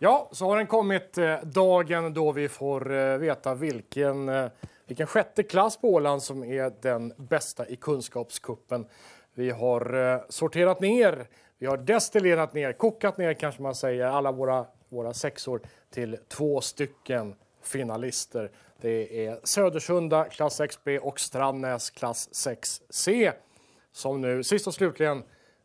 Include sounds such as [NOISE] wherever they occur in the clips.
Ja, så har den kommit eh, dagen då vi får eh, veta vilken, eh, vilken sjätte klass på Åland som är den bästa i kunskapskuppen. Vi har eh, sorterat ner, vi har destillerat ner, kokat ner kanske man säger, alla våra, våra sexor till två stycken finalister. Det är Södersunda klass 6B och Strandnäs klass 6C som nu sist och slutligen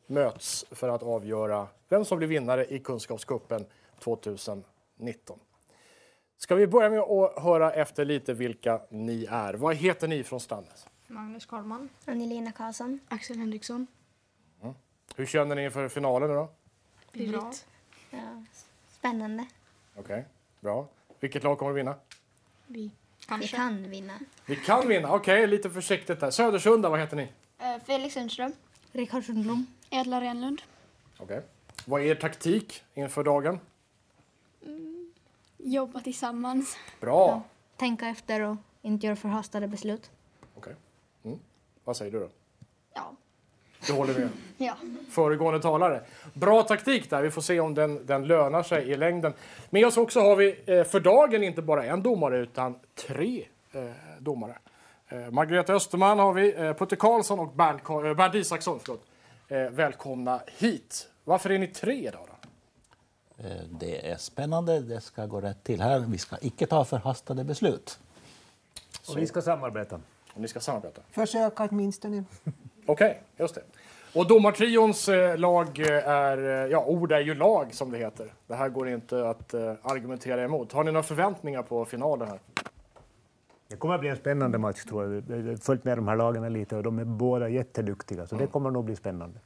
möts för att avgöra vem som blir vinnare i Kunskapskuppen 2019. Ska vi börja med att höra efter lite vilka ni är. Vad heter ni från Strandnäs? Magnus Karlman. Angelina Karlsson. Axel Henriksson. Hur känner ni inför finalen nu då? Bra. Ja, spännande. Okej, bra. Vilket lag kommer att vinna? Vi. Vi Kanske. kan vinna. Vi kan vinna, okej, lite försiktigt där. Södersunda, vad heter ni? Eh, Felix Sundström. Rickard Sundblom. Edla Renlund. Okej. Vad är er taktik inför dagen? Jobba tillsammans. Bra. Tänka efter och inte göra förhastade beslut. Okej. Mm. Vad säger du då? Ja. Du håller med? [LAUGHS] Ja. föregående talare. Bra taktik där. Vi får se om den, den lönar sig i längden. Med oss också har vi eh, för dagen inte bara en domare utan tre eh, domare. Eh, Margareta Österman har vi, Putte Karlsson och Bernt, Bernt Isaksson. Förlåt. Välkomna hit. Varför är ni tre idag då? Eh, Det är spännande, det ska gå rätt till här. Vi ska icke ta förhastade beslut. Och vi ska samarbeta. Om ni ska samarbeta. Försöka åtminstone. [LAUGHS] Okej, just det. Och domartrions eh, lag eh, är, ja ord är ju lag som det heter. Det här går inte att argumentera emot. Har ni några förväntningar på finalen här? Det kommer att bli en spännande match tror jag. Jag har följt med de här lagen lite och de är båda jätteduktiga. Så det kommer nog bli spännande.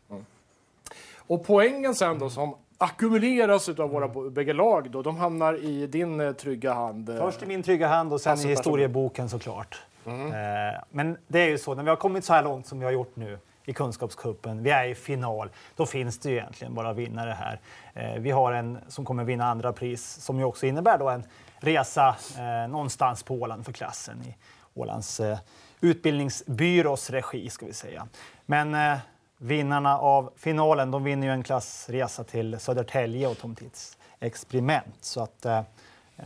Och poängen sen då som ackumuleras av våra bo- bägge lag då, de hamnar i din eh, trygga hand. eh. Först i min trygga hand och sen Alltså, i historieboken såklart. Mm. Eh, men det är ju så, när vi har kommit så här långt som vi har gjort nu i Kunskapscupen, vi är i final, då finns det ju egentligen bara vinnare här. Vi har en som kommer vinna andra pris som ju också innebär då en resa någonstans på Åland för klassen i Ålands utbildningsbyrås regi ska vi säga. Men vinnarna av finalen, de vinner ju en klassresa till Södertälje och Tom Tits experiment. Så att, eh, Eh,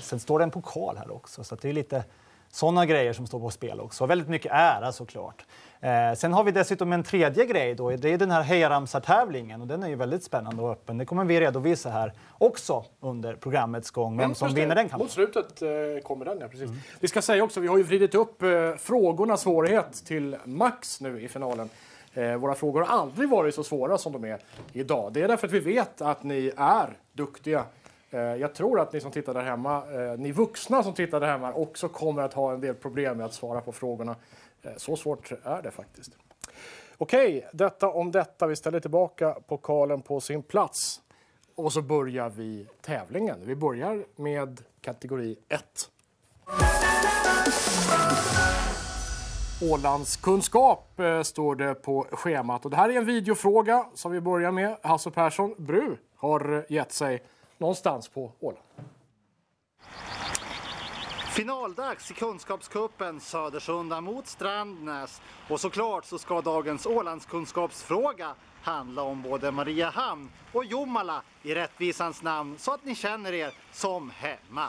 sen står det en pokal här också, så att det är lite sådana grejer som står på spel också. Väldigt mycket ära såklart. Eh, sen har vi dessutom en tredje grej då. Det är den här hejaramsar-tävlingen och den är ju väldigt spännande och öppen. Det kommer vi redovisa här också under programmets gång. Vem som Just det. vinner den Mot kampen. slutet eh, kommer den, ja precis. Vi ska säga också, vi har ju vridit upp eh, frågornas svårighet till max nu i finalen. Eh, våra frågor har aldrig varit så svåra som de är idag. Det är därför att vi vet att ni är duktiga. Eh, jag tror att ni som tittar där hemma, eh, ni vuxna som tittar där hemma också kommer att ha en del problem med att svara på frågorna. Eh, så svårt är det faktiskt. Okej, detta om detta. Vi ställer tillbaka pokalen på sin plats. Och så börjar vi tävlingen. Vi börjar med kategori 1. Ålandskunskap eh, står det på schemat. Och det här är en videofråga som vi börjar med. Hasse Persson, Bru, har eh, gett sig någonstans på Åland. Finaldags i Kunskapscupen Södersunda mot Strandnäs. Och såklart så ska dagens Ålandskunskapsfråga handla om både Mariehamn och Jomala i rättvisans namn så att ni känner er som hemma.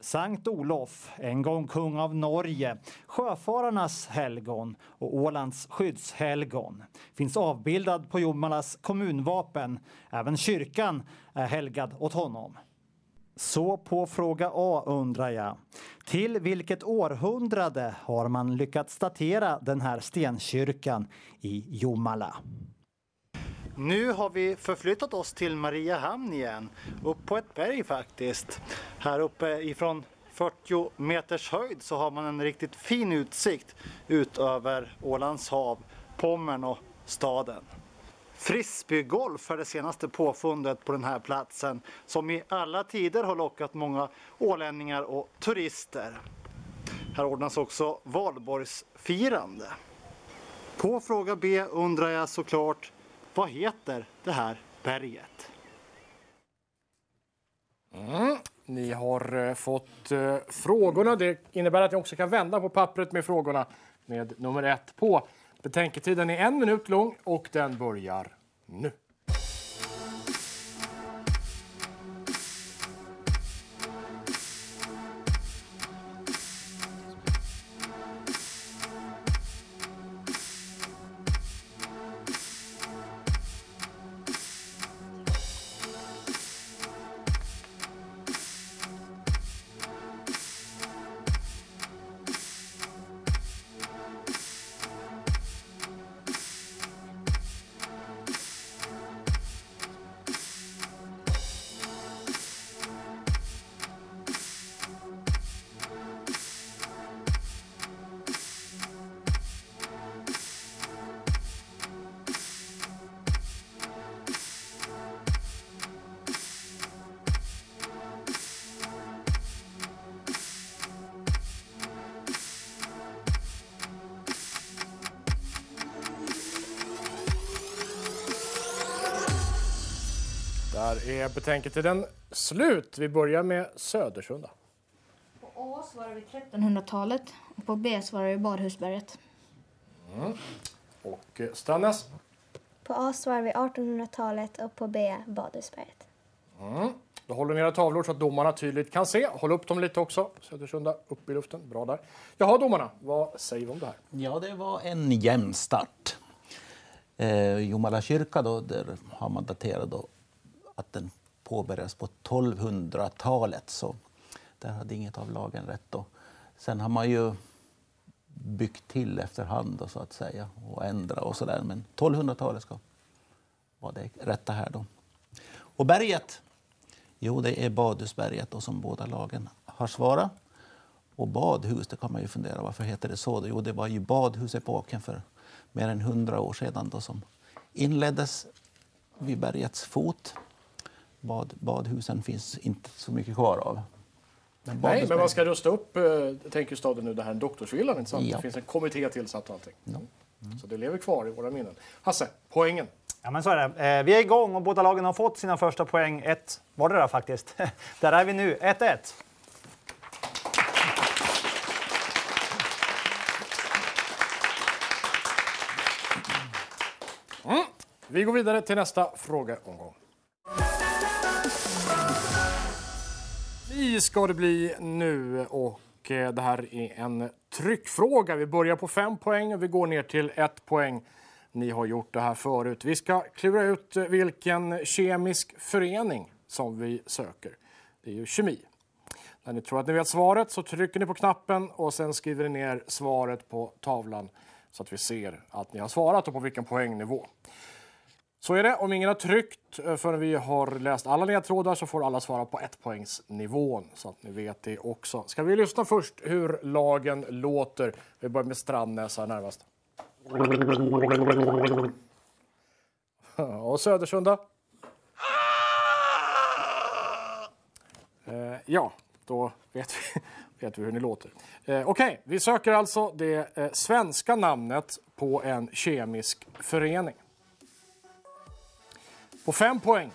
Sankt Olof, en gång kung av Norge, sjöfararnas helgon och Ålands skyddshelgon, finns avbildad på Jomalas kommunvapen. Även kyrkan är helgad åt honom. Så på fråga A undrar jag. Till vilket århundrade har man lyckats datera den här stenkyrkan i Jomala? Nu har vi förflyttat oss till Mariehamn igen, upp på ett berg faktiskt. Här uppe ifrån 40 meters höjd så har man en riktigt fin utsikt ut över Ålands hav, Pommern och staden. Frisbeegolf är det senaste påfundet på den här platsen som i alla tider har lockat många ålänningar och turister. Här ordnas också valborgsfirande. På fråga B undrar jag såklart, vad heter det här berget? Mm. Ni har eh, fått eh, frågorna. Det innebär att ni också kan vända på pappret med frågorna med nummer ett på. Betänketiden är en minut lång och den börjar nu. Där är betänketiden slut. Vi börjar med Södersunda. På A svarar vi 1300-talet och på B svarar vi Badhusberget. Och eh, Strandnäs. På A svarar vi 1800-talet och på B Badhusberget. Då håller ni era tavlor så att domarna tydligt kan se. Håll upp dem lite också. Södersunda upp i luften. Bra där. Jaha, domarna. Vad säger vi om det här? Ja, det var en jämn start. Eh, Jomala kyrka, då, där har man daterat då att den påbörjades på 1200-talet. Så där hade inget av lagen rätt. Då. Sen har man ju byggt till efterhand då, så att säga och ändrat och så där. Men 1200-talet ska vara det rätta här då. Och berget? Jo, det är Badhusberget då, som båda lagen har svarat. Och badhus, det kan man ju fundera varför heter det så? Jo, det var ju badhusepoken för mer än hundra år sedan då, som inleddes vid bergets fot. Bad, badhusen finns inte så mycket kvar av. Men Nej, men man ska rusta upp, eh, tänker staden nu, det här doktorsvillan, inte sant? Ja. Det finns en kommitté tillsatt och allting. Så det lever kvar i våra minnen. Hasse, poängen. Ja, men så är det. Eh, vi är igång och båda lagen har fått sina första poäng. Ett var det där faktiskt. [LAUGHS] där är vi nu, 1-1. Vi går vidare till nästa frågeomgång. Vi ska det bli nu och eh, det här är en tryckfråga. Vi börjar på fem poäng och vi går ner till ett poäng. Ni har gjort det här förut. Vi ska klura ut eh, vilken kemisk förening som vi söker. Det är ju kemi. När ni tror att ni vet svaret så trycker ni på knappen och sen skriver ni ner svaret på tavlan så att vi ser att ni har svarat och på vilken poängnivå. Så är det. Om ingen har tryckt eh, förrän vi har läst alla ledtrådar så får alla svara på ett poängsnivån så att ni vet det också. Ska vi lyssna först hur lagen låter? Vi börjar med Strandnäs här närmast. Och Södersunda? Eh, ja, då vet vi, [LAUGHS] vet vi hur ni låter. Eh, Okej, vi söker alltså det eh, svenska namnet på en kemisk förening. Och fem poäng.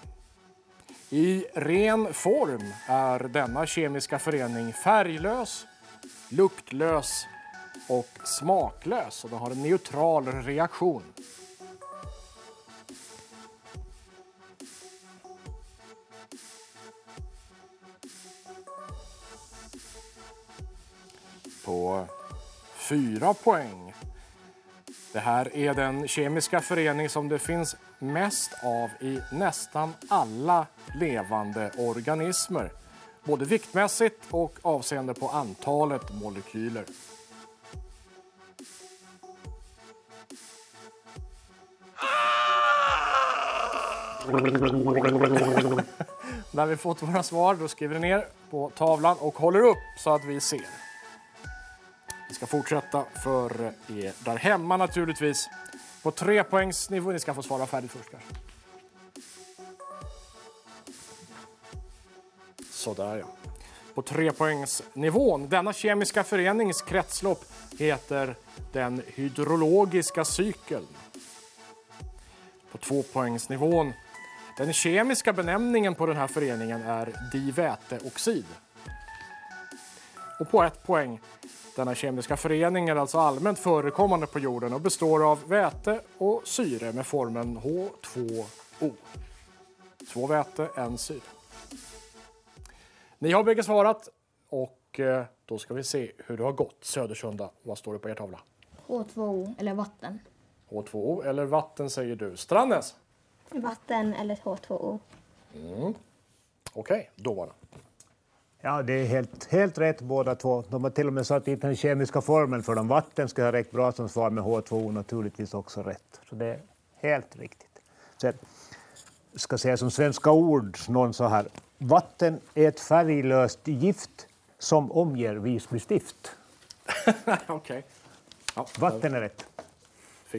I ren form är denna kemiska förening färglös, luktlös och smaklös. Och den har en neutral reaktion. På fyra poäng. Det här är den kemiska förening som det finns mest av i nästan alla levande organismer. Både viktmässigt och avseende på antalet molekyler. [LAUGHS] När vi fått våra svar då skriver ni ner på tavlan och håller upp så att vi ser. Vi ska fortsätta för er där hemma naturligtvis. På trepoängsnivå. Ni ska få svara färdigt först kanske. Sådär ja. På trepoängsnivån... Denna kemiska förenings kretslopp heter den hydrologiska cykeln. På tvåpoängsnivån... Den kemiska benämningen på den här föreningen är diväteoxid. Och på ett poäng. Denna kemiska förening är alltså allmänt förekommande på jorden och består av väte och syre med formeln H2O. Två väte, en syre. Ni har bägge svarat och eh, då ska vi se hur det har gått. Södersunda, vad står det på er tavla? H2O, eller vatten. H2O eller vatten säger du. Strandnäs? Vatten eller H2O. Okej, domarna. Ja, det är helt, helt rätt båda två. De har till och med satt dit den kemiska formeln för dem. Vatten ska ha räckt bra som svar med H2O naturligtvis också rätt. Så det är helt riktigt. Sen ska säga som svenska ord, någon så här. Vatten är ett färglöst gift som omger Visby stift. [LAUGHS] Okej. Ja, Vatten är rätt.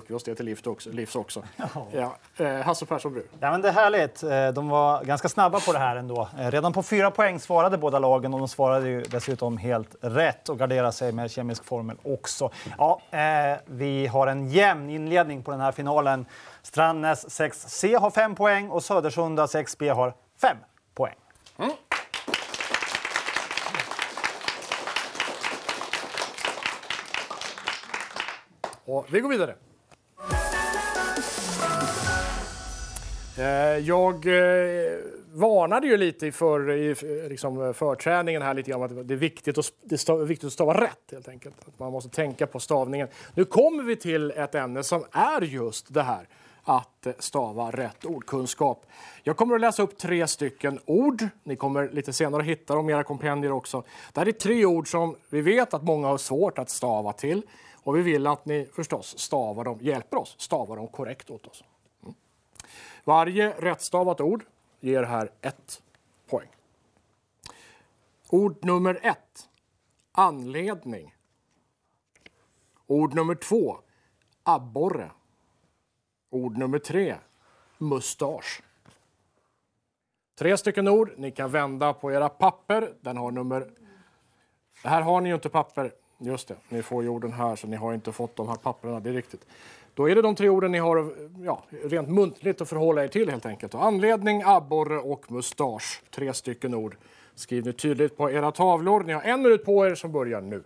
Fick vi oss det till livs också. Livs också. [LAUGHS] Ja. Eh, Hasse Persson Bru. Ja, men det är härligt. Eh, De var ganska snabba på det här ändå. Eh, Redan på fyra poäng svarade båda lagen och de svarade ju dessutom helt rätt och garderade sig med kemisk formel också. Ja, eh, vi har en jämn inledning på den här finalen. Strandnäs 6C har fem poäng och Södersunda 6B har fem poäng. Och vi går vidare. Eh, jag eh, varnade ju lite för, i liksom, eh, förträningen här lite grann att det är viktigt att, det är viktigt att stava rätt helt enkelt. Att man måste tänka på stavningen. Nu kommer vi till ett ämne som är just det här att stava rätt ordkunskap. Jag kommer att läsa upp tre stycken ord. Ni kommer lite senare att hitta dem i era kompendier också. Det här är tre ord som vi vet att många har svårt att stava till. Och vi vill att ni förstås stavar dem, hjälper oss stava dem korrekt åt oss. Varje rättstavat ord ger här ett poäng. Ord nummer ett. Anledning. Ord nummer två. Abborre. Ord nummer tre. Mustasch. Tre stycken ord. Ni kan vända på era papper. Den har nummer... Här har ni ju inte papper. Just det, ni får ju orden här så ni har inte fått de här papperna. Det är riktigt. Då är det de tre orden ni har ja, rent muntligt att förhålla er till helt enkelt. Anledning, abborre och mustasch. Tre stycken ord. Skriv nu tydligt på era tavlor. Ni har en minut på er som börjar nu.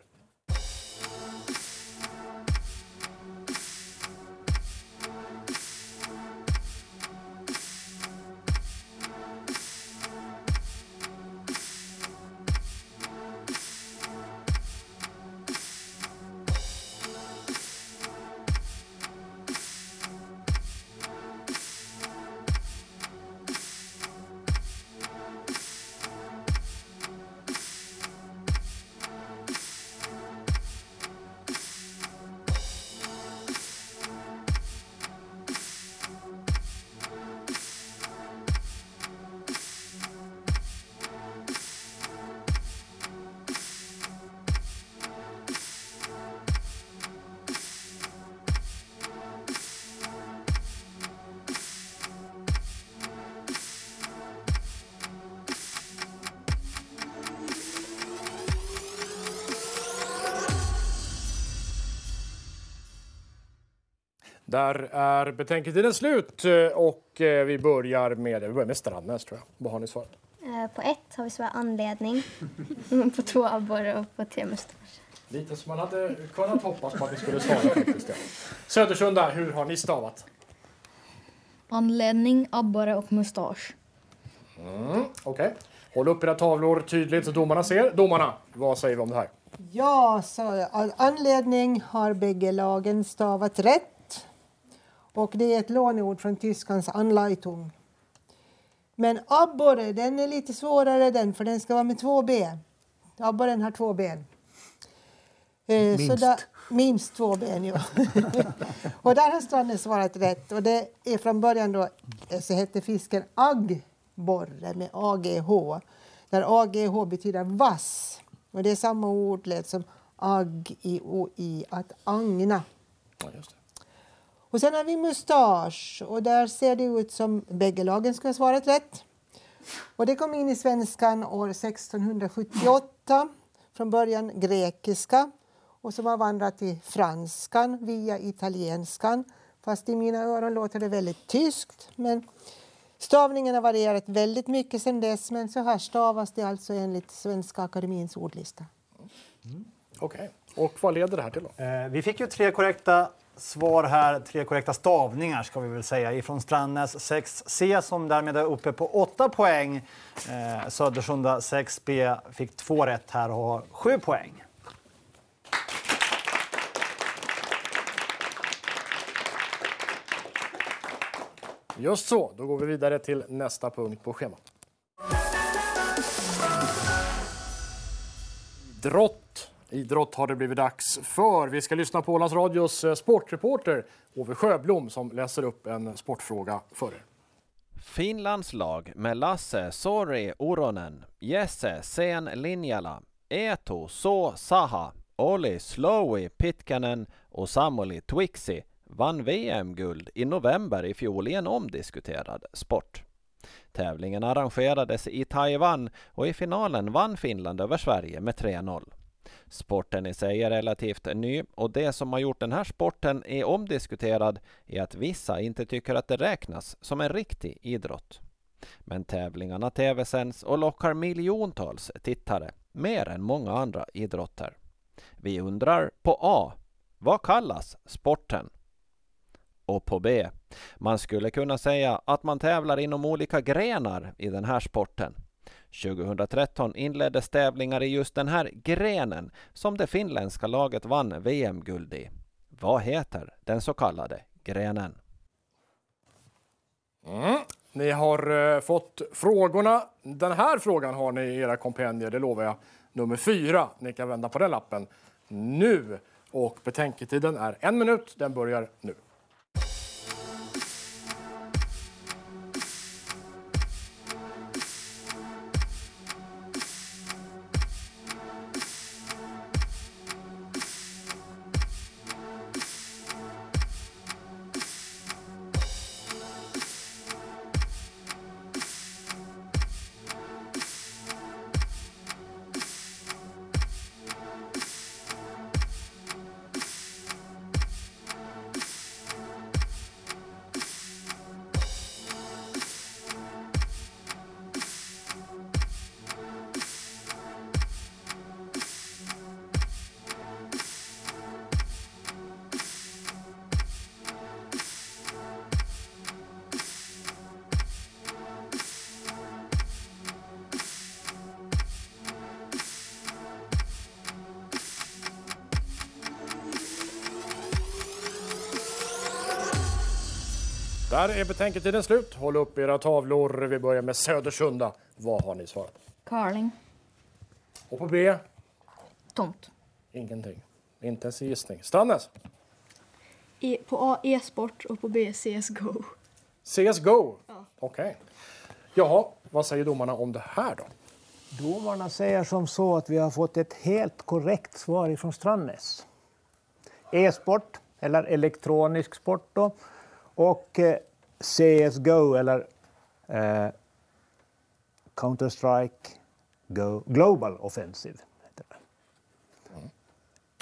Är betänketiden slut eh, och eh, vi börjar med, vi börjar med Strandnäs tror jag. Vad har ni svarat? Eh, På ett har vi svarat anledning. [LAUGHS] på två abborre och på tre mustasch. Lite som man hade kunnat hoppas på att ni skulle svara faktiskt. Ja. Södersunda, hur har ni stavat? Anledning, abborre och mustasch. Okej. Håll upp era tavlor tydligt så domarna ser. Domarna, vad säger vi om det här? Ja, så anledning har bägge lagen stavat rätt. Och det är ett låneord från tyskans Anleitung. Men abborre, den är lite svårare den, för den ska vara med två ben. Abborren har två ben. Eh, så Minst. där- minst två ben, ja. [LAUGHS] och där har Strandnäs svarat rätt. Och det är från början då, eh, så hette fisken aggborre med AGH. Där AGH betyder vass. Och det är samma ordled som agg i och i, att agna. Ja, just det. Och sen har vi mustasch och där ser det ut som bägge lagen ska ha svarat rätt. Och det kom in i svenskan år 1678, från början grekiska och som har vandrat till franskan via italienskan. Fast i mina öron låter det väldigt tyskt. Men stavningen har varierat väldigt mycket sedan dess men så här stavas det alltså enligt Svenska Akademins ordlista. Okej. Och vad leder det här till då? Eh, Vi fick ju tre korrekta svar här, tre korrekta stavningar ska vi väl säga, ifrån Strandnäs 6C som därmed är uppe på 8 poäng. Eh, Södersunda 6B fick två rätt här och har 7 poäng. Just så, då går vi vidare till nästa punkt på schemat. Drott Idrott har det blivit dags för. Vi ska lyssna på Ålands Radios eh, sportreporter Ove Sjöblom som läser upp en sportfråga för er. Finlands lag med Lasse Sori Uronen, Jesse Sen Linjala, Eetu So Saha, Oli Slowi Pitkänen och Samuli Twixi vann VM-guld i november i fjol i en omdiskuterad sport. Tävlingen arrangerades i Taiwan och i finalen vann Finland över Sverige med 3-0. Sporten i sig är relativt ny och det som har gjort den här sporten är omdiskuterad är att vissa inte tycker att det räknas som en riktig idrott. Men tävlingarna tv-sänds och lockar miljontals tittare, mer än många andra idrotter. Vi undrar på A. Vad kallas sporten? Och på B. Man skulle kunna säga att man tävlar inom olika grenar i den här sporten. 2013 inleddes tävlingar i just den här grenen som det finländska laget vann VM-guld i. Vad heter den så kallade grenen? Mm. Ni har uh, fått frågorna. Den här frågan har ni i era kompendier, det lovar jag. Nummer fyra. Ni kan vända på den lappen nu. Och betänketiden är en minut. Den börjar nu. Där är betänketiden slut. Håll upp era tavlor. Vi börjar med Södersunda. Vad har ni svarat? Carling. Och på B? Tomt. Ingenting. Inte ens gissning. Strannes? E, på A e-sport och på B CSGO. CSGO? Ja. Okej. Jaha, vad säger domarna om det här då? Domarna säger som så att vi har fått ett helt korrekt svar ifrån Strandnäs. E-sport, eller elektronisk sport då, och eh, CSGO, eller eh, Counter-Strike Go, Global Offensive. Heter det.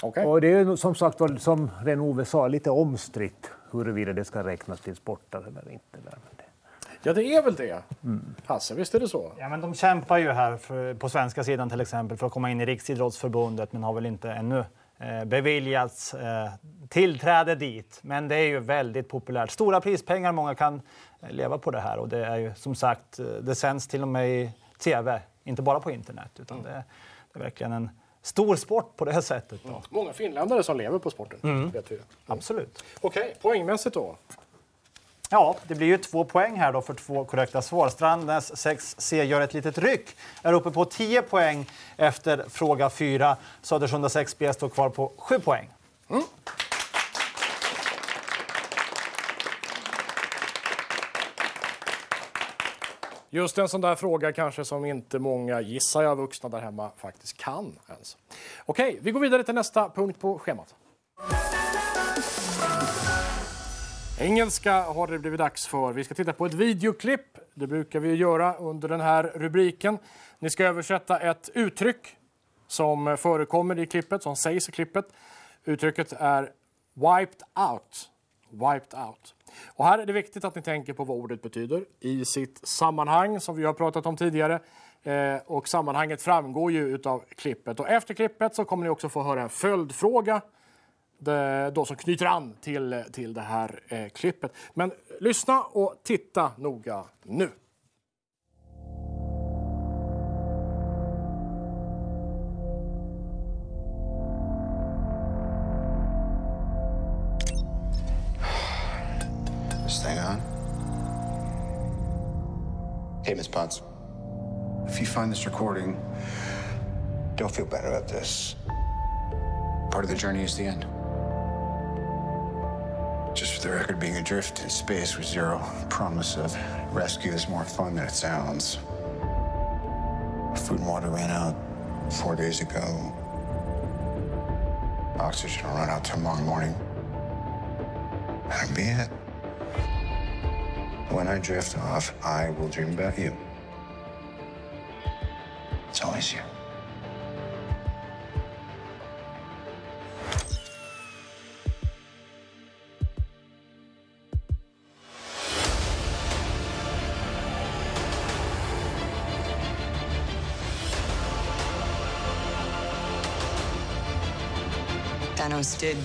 Okay. Och det är ju som sagt som Renove sa, lite omstritt huruvida det ska räknas till sporter eller inte. Där. Ja, det är väl det. Mm. Hasse, visst är det så? Ja, men de kämpar ju här för, på svenska sidan till exempel för att komma in i Riksidrottsförbundet men har väl inte ännu beviljats eh, tillträde dit. Men det är ju väldigt populärt. Stora prispengar, många kan eh, leva på det här och det är ju som sagt, eh, det sänds till och med i tv, inte bara på internet utan mm. det, det, är verkligen en stor sport på det här sättet. Då. Mm. Många finländare som lever på sporten. Mm. Vet vi. Mm. Absolut. Okej, okay, poängmässigt då? Ja, det blir ju två poäng här då för två korrekta svar. Strandnäs 6C gör ett litet ryck, är uppe på 10 poäng efter fråga 4. Södersunda 6B står kvar på 7 poäng. Mm. Just en sån där fråga kanske som inte många, gissar jag, vuxna där hemma faktiskt kan ens. Okej, vi går vidare till nästa punkt på schemat. Engelska har det blivit dags för. Vi ska titta på ett videoklipp. Det brukar vi göra under den här rubriken. Ni ska översätta ett uttryck som förekommer i klippet, som sägs i klippet. Uttrycket är wiped out. Wiped out. Och här är det viktigt att ni tänker på vad ordet betyder i sitt sammanhang som vi har pratat om tidigare. Eh, och sammanhanget framgår ju utav klippet. Och efter klippet så kommer ni också få höra en följdfråga det, då som knyter an till, till det här eh, klippet. Men lyssna och titta noga nu. Stay on. Hey, Miss Potts. If you find this recording, don't feel bad about this. Part of the journey is the end. The record, being adrift in space with zero promise of rescue is more fun than it sounds. Food and water ran out four days ago. Oxygen will run out tomorrow morning. That'll be it. When I drift off, I will dream about you. It's always you. Thanos did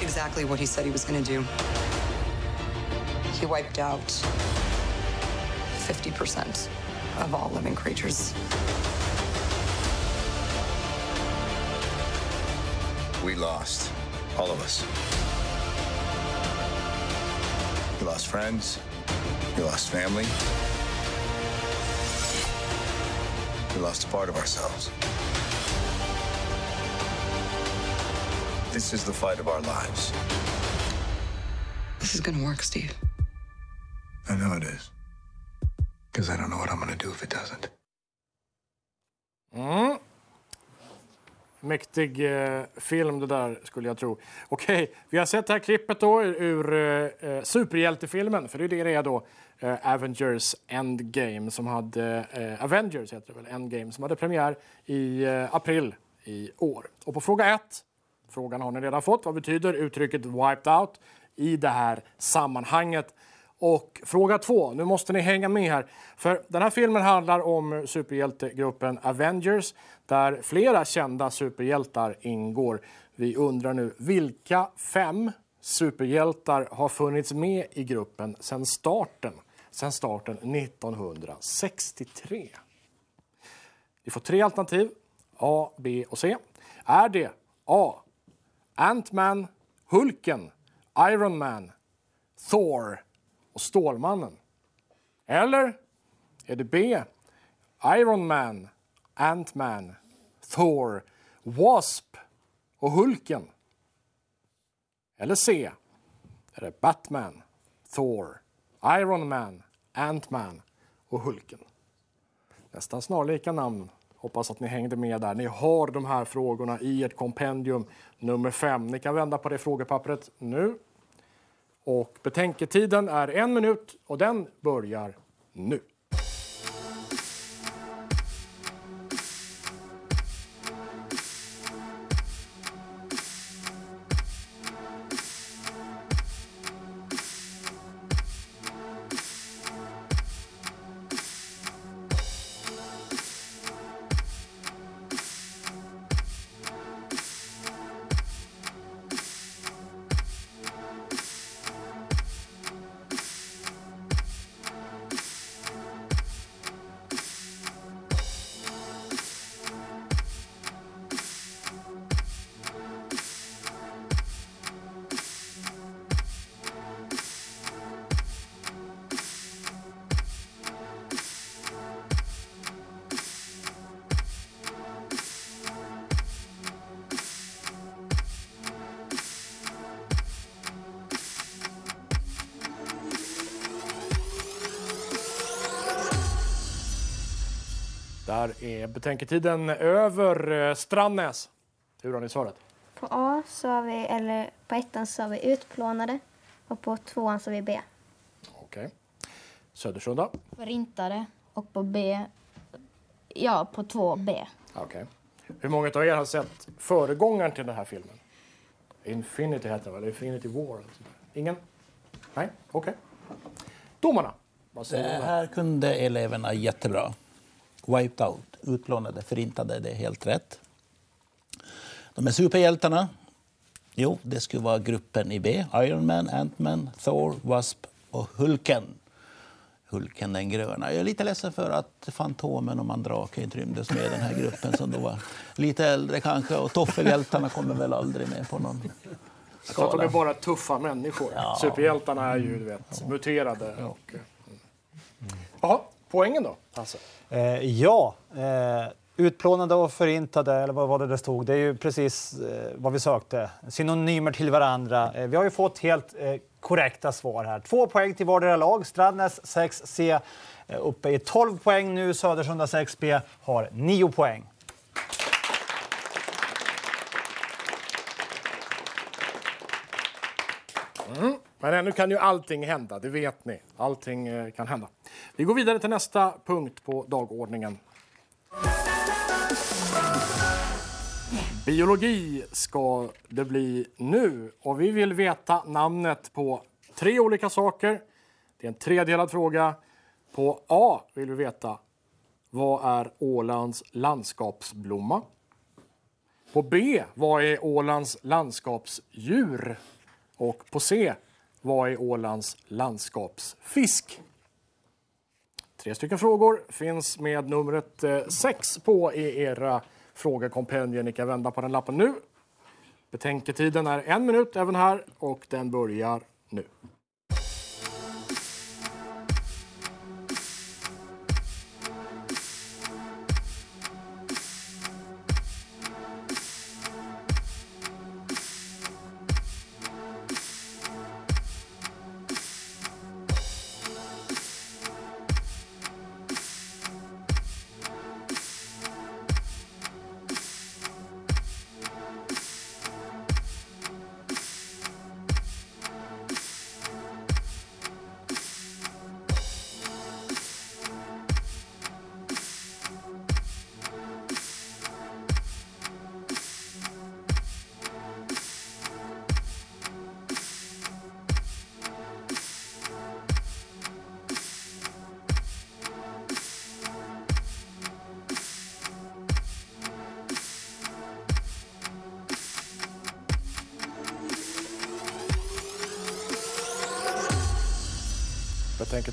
exactly what he said he was going to do. He wiped out 50% of all living creatures. We lost. All of us. We lost friends. We lost family. We lost a part of ourselves. This is the fight of our lives. This is to work, Steve. I know it is. Because I don't know what I'm to do if it doesn't. Mm. Mäktig eh, film det där, skulle jag tro. Okej, vi har sett det här klippet då ur eh, eh, superhjältefilmen, för det är det det är då. Eh, Avengers Endgame som hade, eh, Avengers heter det väl, Endgame, som hade premiär i eh, april i år. Och på fråga ett, frågan har ni redan fått, vad betyder uttrycket wiped out i det här sammanhanget? Och fråga två, nu måste ni hänga med här. För den här filmen handlar om superhjältegruppen Avengers där flera kända superhjältar ingår. Vi undrar nu vilka fem superhjältar har funnits med i gruppen sedan starten, sedan starten 1963? Vi får tre alternativ, A, B och C. Är det A. Ant-Man, Hulken, Iron Man, Thor och Stålmannen? Eller är det B. Iron Man, Ant-Man, Thor, Wasp och Hulken? Eller C. Är det Batman, Thor, Iron Man, Ant-Man och Hulken? Nästan snarlika namn. Hoppas att ni hängde med där. Ni har de här frågorna i ert kompendium nummer 5. Ni kan vända på det frågepappret nu. Och betänketiden är en minut och den börjar nu. Betänketiden över. Eh, Strandnäs, hur har ni svarat? På A så har vi, eller på ettan så har vi utplånade och på tvåan så har vi B. Okej. Södersunda? Förintade. Och på B, ja på 2B. Okej. Hur många av er har sett föregångaren till den här filmen? Infinity heter den väl? Infinity War? Ingen? Nej? Okej. Domarna? Vad säger Det de här? här kunde eleverna jättebra. Wiped out, utplånade, förintade, det är helt rätt. De är superhjältarna. Jo, det skulle vara gruppen i B. Iron Man, Ant-Man, Thor, Wasp och Hulken. Hulken den gröna. Jag är lite ledsen för att Fantomen och Mandrake inte rymdes med i den här gruppen som då var lite äldre kanske. Och Toffelhjältarna kommer väl aldrig med på någon tror att de är skala. bara tuffa människor. Superhjältarna är ju du vet, muterade. Och, eh, mm. Poängen då? Alltså. Eh, ja, eh, utplånade och förintade, eller vad var det det stod, det är ju precis eh, vad vi sökte. Synonymer till varandra. Eh, vi har ju fått helt eh, korrekta svar här. Två poäng till vardera lag. Strandnäs 6C eh, uppe i 12 poäng nu. Södersunda 6B har 9 poäng. Mm. Men eh, ännu kan ju allting hända, det vet ni. Allting eh, kan hända. Vi går vidare till nästa punkt på dagordningen. Biologi ska det bli nu. Och vi vill veta namnet på tre olika saker. Det är en tredelad fråga. På A vill vi veta vad är Ålands landskapsblomma? På B. Vad är Ålands landskapsdjur? Och på C. Vad är Ålands landskapsfisk? Tre stycken frågor finns med numret eh, 6 på i era frågekompendier. Ni kan vända på den lappen nu. Betänketiden är en minut även här och den börjar nu.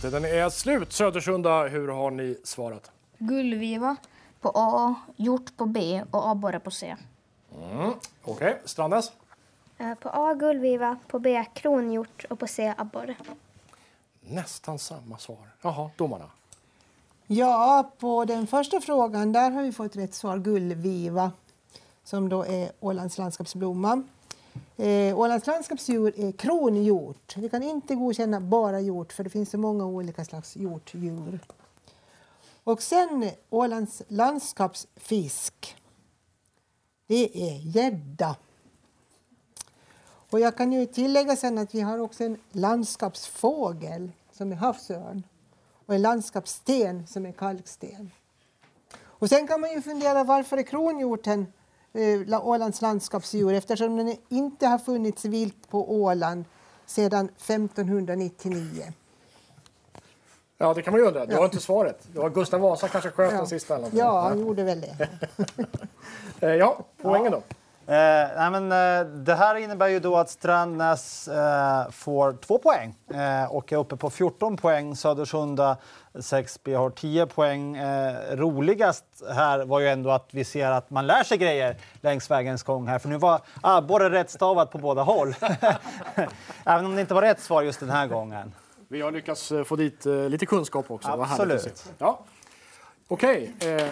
Betänketiden är slut. Södersunda, hur har ni svarat? Gullviva på A, hjort på B och abborre på C. Mm. Okej, okay. Strandnäs? Eh, På A gullviva, på B kronhjort och på C abborre. Nästan samma svar. Jaha, domarna? Ja, på den första frågan där har vi fått rätt svar, gullviva, som då är Ålands landskapsblomma. Eh, Ålands landskapsdjur är kronhjort. Vi kan inte godkänna bara hjort för det finns så många olika slags hjortdjur. Och sen Ålands landskapsfisk. Det är gädda. Och jag kan ju tillägga sen att vi har också en landskapsfågel som är havsörn och en landskapssten som är kalksten. Och sen kan man ju fundera varför är kronhjorten eh, Ålands landskapsdjur eftersom den inte har funnits vilt på Åland sedan 1599. Ja, det kan man ju undra. Du har inte svaret. Det var Gustav Vasa kanske sköt Ja. den sista. Eller något. Ja, han gjorde väl det. [LAUGHS] Eh, ja, poängen då? Eh, nej, men, eh, det här innebär ju då att Strandnäs eh, får två poäng eh, och är uppe på 14 poäng. Södersunda 6B har 10 poäng. Eh, roligast här var ju ändå att vi ser att man lär sig grejer längs vägens gång här. För nu var abborre rättstavat på båda håll. [LAUGHS] Även om det inte var rätt svar just den här gången. Vi har lyckats eh, få dit lite kunskap också. Absolut. Ja. Okej. eh,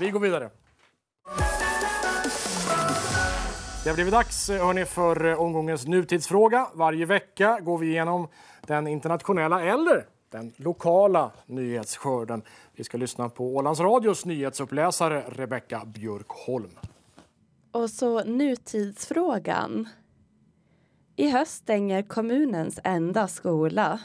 Vi går vidare. Det har blivit dags eh, hörni, för eh, omgångens nutidsfråga. Varje vecka går vi igenom den internationella eller den lokala nyhetsskörden. Vi ska lyssna på Ålands Radios nyhetsuppläsare Rebecka Björkholm. Och så nutidsfrågan. I höst stänger kommunens enda skola.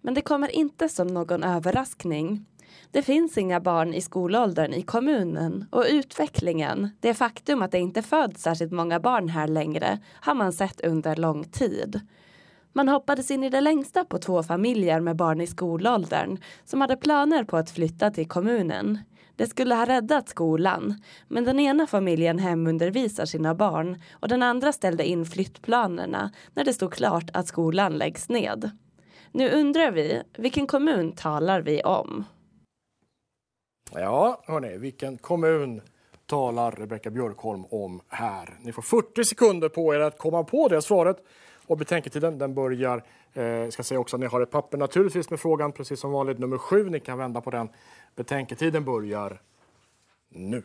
Men det kommer inte som någon överraskning. Det finns inga barn i skolåldern i kommunen och utvecklingen, det faktum att det inte föds särskilt många barn här längre, har man sett under lång tid. Man hoppades in i det längsta på två familjer med barn i skolåldern som hade planer på att flytta till kommunen. Det skulle ha räddat skolan, men den ena familjen hemundervisar sina barn och den andra ställde in flyttplanerna när det stod klart att skolan läggs ned. Nu undrar vi, vilken kommun talar vi om? Ja, hörni, vilken kommun talar Rebecka Björkholm om här? Ni får 40 sekunder på er att komma på det svaret. Och betänketiden den börjar, eh, ska säga också att ni har ett papper naturligtvis med frågan, precis som vanligt, nummer sju. Ni kan vända på den. Betänketiden börjar nu.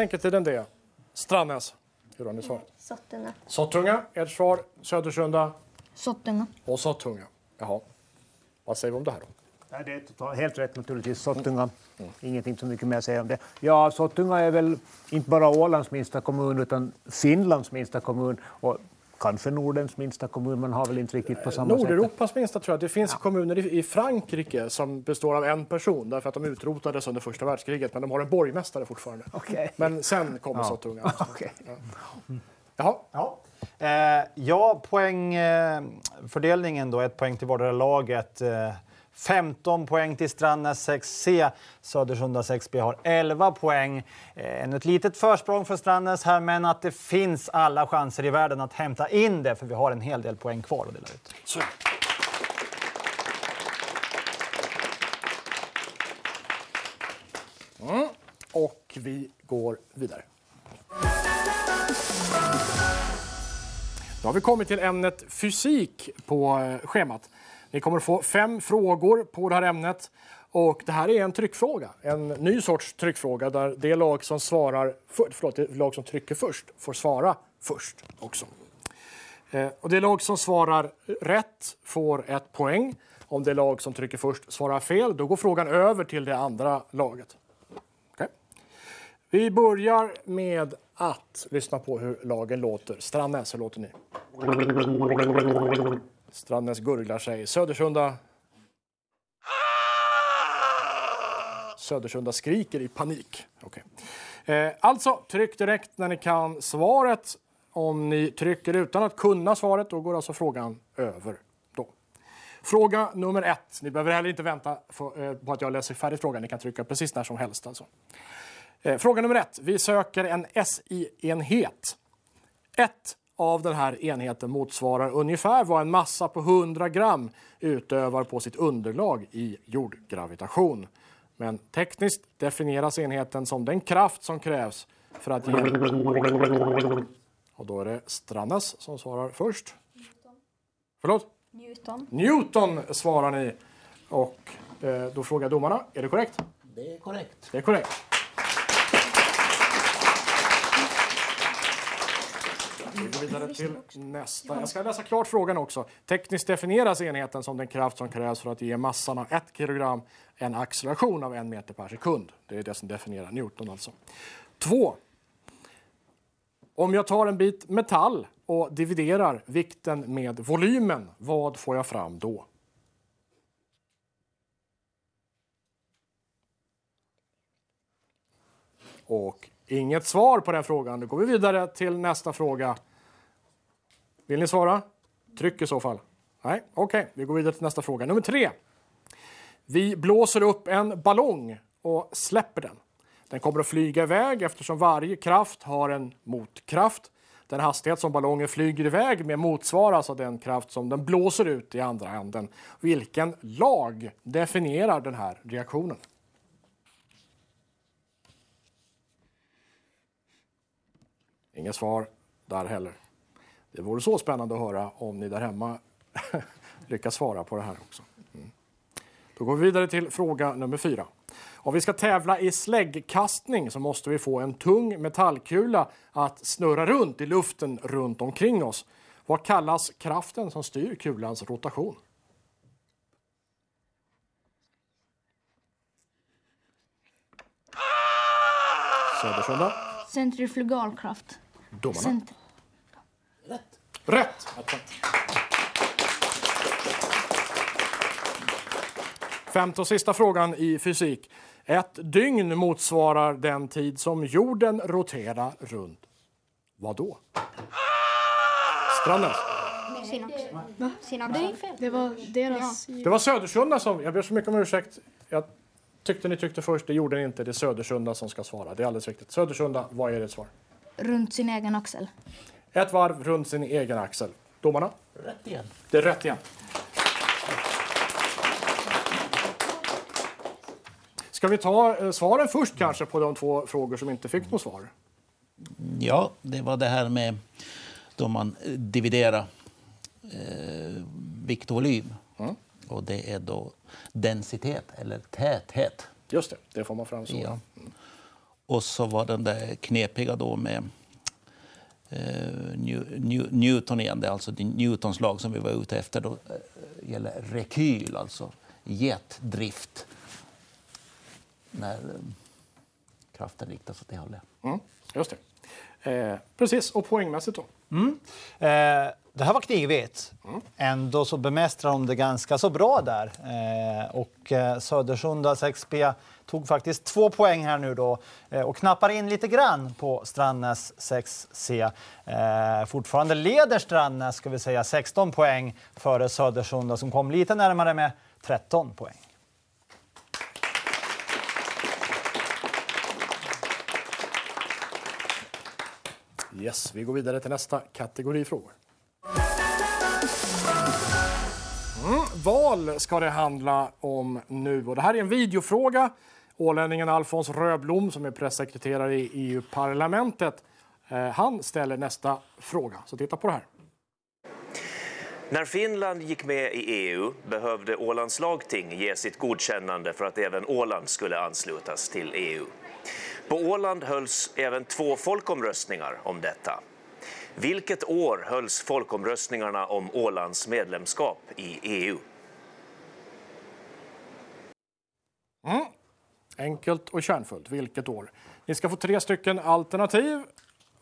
Betänketiden det. Strandnäs, hur har ni svarat? Sottunga. Sottunga, ert svar. Södersunda Sottunga. och Sottunga. Jaha. Vad säger vi om det här då? Ja, det är helt rätt naturligtvis. Sottunga. Ingenting så mycket mer att säga om det. Ja, Sottunga är väl inte bara Ålands minsta kommun utan Finlands minsta kommun. Och kanske Nordens minsta kommun. Man har väl inte riktigt på samma sätt. Nordeuropas minsta tror jag. Det finns kommuner i, Frankrike som består av en person därför att de utrotades under första världskriget. Men de har en borgmästare fortfarande. Okej. Men sen kommer Ja. Sottunga. [LAUGHS] Okej. Jaha. Ja. Eh, ja, poängfördelningen eh, då, ett poäng till vardera laget. Eh, 15 poäng till Strandnäs 6C. Södersunda 6B har 11 poäng. Eh, ännu ett litet försprång för Strandnäs här, men att det finns alla chanser i världen att hämta in det, för vi har en hel del poäng kvar att dela ut. Så. Mm. Och vi går vidare. Då har vi kommit till ämnet fysik på eh, schemat. Ni kommer få fem frågor på det här ämnet. Och det här är en tryckfråga, en ny sorts tryckfråga där det lag som, svarar för, förlåt, det lag som trycker först får svara först också. Eh, och det lag som svarar rätt får ett poäng. Om det lag som trycker först svarar fel, då går frågan över till det andra laget. Okay. Vi börjar med att lyssna på hur lagen låter. Strandnäs, hur låter ni? Strandnäs gurglar sig. Södersunda... Södersunda skriker i panik. Okay. Eh, alltså, tryck direkt när ni kan svaret. Om ni trycker utan att kunna svaret, då går alltså frågan över. Då. Fråga nummer ett. Ni behöver heller inte vänta för, eh, på att jag läser färdigt frågan. Ni kan trycka precis när som helst. Alltså. Eh, fråga nummer ett. Vi söker en SI-enhet. 1 av den här enheten motsvarar ungefär vad en massa på 100 gram utövar på sitt underlag i jordgravitation. Men tekniskt definieras enheten som den kraft som krävs för att ge... Och då är det Strannas som svarar först. Förlåt? Newton. Newton svarar ni. Och eh, då frågar domarna, är det korrekt? Det är korrekt. Det är korrekt. Vi går vidare till nästa. Jag ska läsa klart frågan också. Tekniskt definieras enheten som den kraft som krävs för att ge massan av ett kilogram en acceleration av en meter per sekund. Det är det som definierar Newton alltså. Två. Om jag tar en bit metall och dividerar vikten med volymen, vad får jag fram då? Och inget svar på den frågan. Då går vi vidare till nästa fråga. Vill ni svara? Tryck i så fall. Nej, okej. Vi går vidare till nästa fråga. Nummer tre. Vi blåser upp en ballong och släpper den. Den kommer att flyga iväg eftersom varje kraft har en motkraft. Den hastighet som ballongen flyger iväg med motsvaras av den kraft som den blåser ut i andra änden. Vilken lag definierar den här reaktionen? Inget svar där heller. Det vore så spännande att höra om ni där hemma [LAUGHS] lyckas svara på det här också. Mm. Då går vi vidare till fråga nummer fyra. Om vi ska tävla i släggkastning så måste vi få en tung metallkula att snurra runt i luften runt omkring oss. Vad kallas kraften som styr kulans rotation? Södersunda. Centrifugalkraft. Domarna. Cent- Rätt! Femte och sista frågan i fysik. Ett dygn motsvarar den tid som jorden roterar runt vad då? Strandnäs. Synax. Det var deras... Det var Södersunda som... Jag ber så mycket om ursäkt. Jag tyckte ni tyckte först, det gjorde ni inte. Det är Södersunda som ska svara. Det är alldeles riktigt. Södersunda, vad är ert svar? Runt sin egen axel. Ett varv runt sin egen axel. Domarna? Rätt igen. Det är rätt igen. Ska vi ta eh, svaren först kanske på de två frågor som inte fick något svar? Ja, det var det här med då man eh, dividerar eh, vikt och volym. Och det är då densitet, eller täthet. Just det, det får man fram så. Ja. Och så var den där knepiga då med New, New, Newton igen, det är alltså Newtons lag som vi var ute efter. Då eh, gäller rekyl, alltså jetdrift. När eh, kraften riktas åt det hållet. Mm, just det. Eh, precis, och poängmässigt då? Mm. Eh, det här var knivigt. Mm. Ändå så bemästrar de det ganska så bra där. Eh, och eh, Södersunda 6B tog faktiskt två poäng här nu då eh, och knappar in lite grann på Strandnäs 6C. Eh, fortfarande leder Strandnäs ska vi säga 16 poäng före Södersunda som kom lite närmare med 13 poäng. Yes, vi går vidare till nästa kategori frågor. Mm, val ska det handla om nu. Och det här är en videofråga. Ålänningen Alfons Röblom som är pressekreterare i EU-parlamentet. Eh, han ställer nästa fråga, så titta på det här. När Finland gick med i EU behövde Ålands lagting ge sitt godkännande för att även Åland skulle anslutas till EU. På Åland hölls även två folkomröstningar om detta. Vilket år hölls folkomröstningarna om Ålands medlemskap i EU? Mm. Enkelt och kärnfullt. Vilket år? Ni ska få tre stycken alternativ.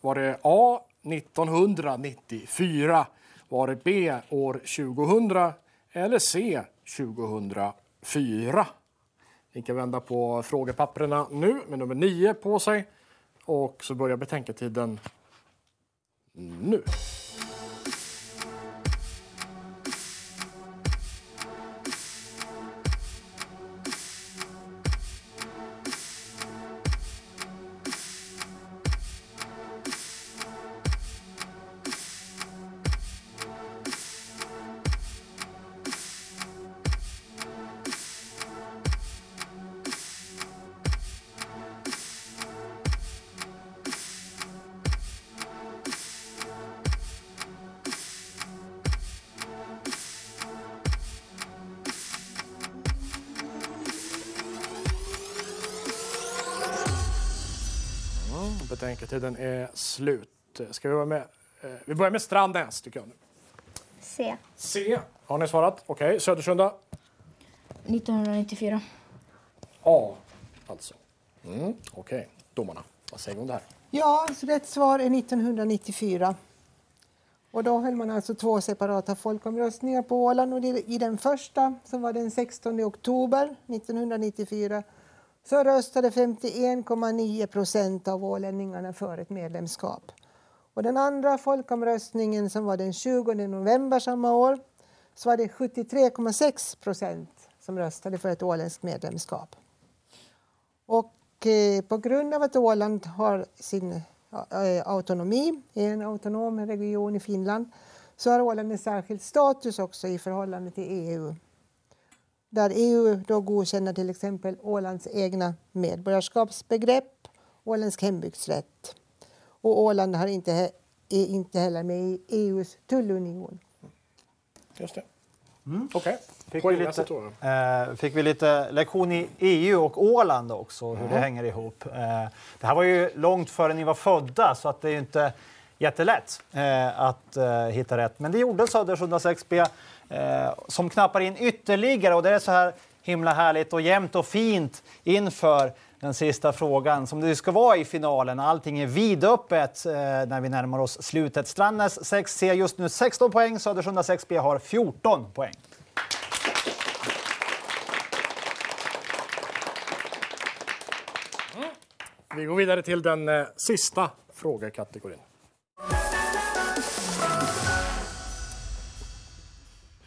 Var det A 1994? Var det B år 2000? Eller C 2004? Ni kan vända på frågepapperna nu med nummer 9 på sig. Och så börjar betänketiden nu. Betänketiden är slut. Ska vi börja med, eh, vi börjar med Strandnäs, tycker jag. C. C. Har ni svarat? Okej. Okay. Södersunda? 1994. A, alltså. Mm. Okej. Okay. Domarna, vad säger vi om det här? Ja, så rätt svar är 1994. Och då höll man alltså två separata folkomröstningar på Åland. Och I den första, som var den 16 oktober 1994, så röstade 51,9 procent av ålänningarna för ett medlemskap. Och den andra folkomröstningen som var den 20 november samma år så var det 73,6 procent som röstade för ett åländskt medlemskap. Och eh, på grund av att Åland har sin eh, autonomi, är en autonom region i Finland, så har Åland en särskild status också i förhållande till EU där EU då godkänner till exempel Ålands egna medborgarskapsbegrepp, åländsk hembygdsrätt. Och Åland har inte, är inte heller med i EUs tullunion. Just det. Mm. Okej. Okay. Fick, vi lite, eh, fick vi lite lektion i EU och Åland också, hur mm. det hänger ihop. Eh, det här var ju långt före ni var födda, så att det är inte jättelätt eh, att eh, hitta rätt. Men det gjorde Söder 106B eh, som knappar in ytterligare och det är så här himla härligt och jämnt och fint inför den sista frågan som det ska vara i finalen. Allting är vidöppet eh, när vi närmar oss slutet. Strandnäs 6C just nu 16 poäng, Södersunda 6B har 14 poäng. Mm. Vi går vidare till den eh, sista frågekategorin.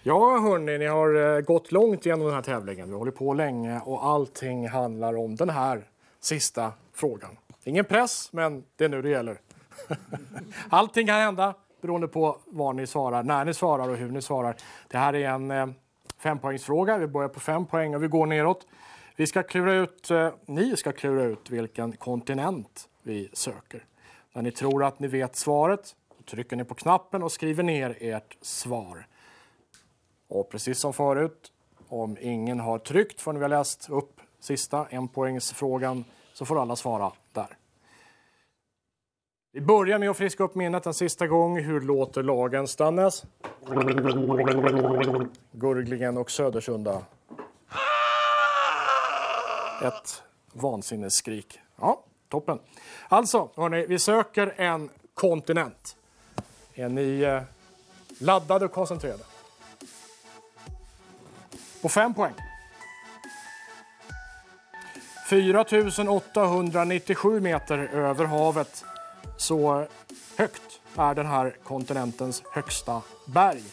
Ja, hörni, ni har eh, gått långt genom den här tävlingen. Vi håller på länge och allting handlar om den här sista frågan. Ingen press, men det är nu det gäller. [LAUGHS] allting kan hända beroende på vad ni svarar, när ni svarar och hur ni svarar. Det här är en eh, fempoängsfråga. Vi börjar på fem poäng och vi går neråt. Vi ska klura ut, eh, ni ska klura ut vilken kontinent vi söker. När ni tror att ni vet svaret trycker ni på knappen och skriver ner ert svar. Och precis som förut, om ingen har tryckt förrän vi har läst upp sista enpoängsfrågan så får alla svara där. Vi börjar med att friska upp minnet en sista gång. Hur låter lagen Stannes? Gurglingen och Södersunda. Ett vansinnesskrik. Ja, toppen. Alltså, hörni, vi söker en kontinent. Är ni eh, laddade och koncentrerade? På 5 poäng. 4 897 meter över havet. Så högt är den här kontinentens högsta berg.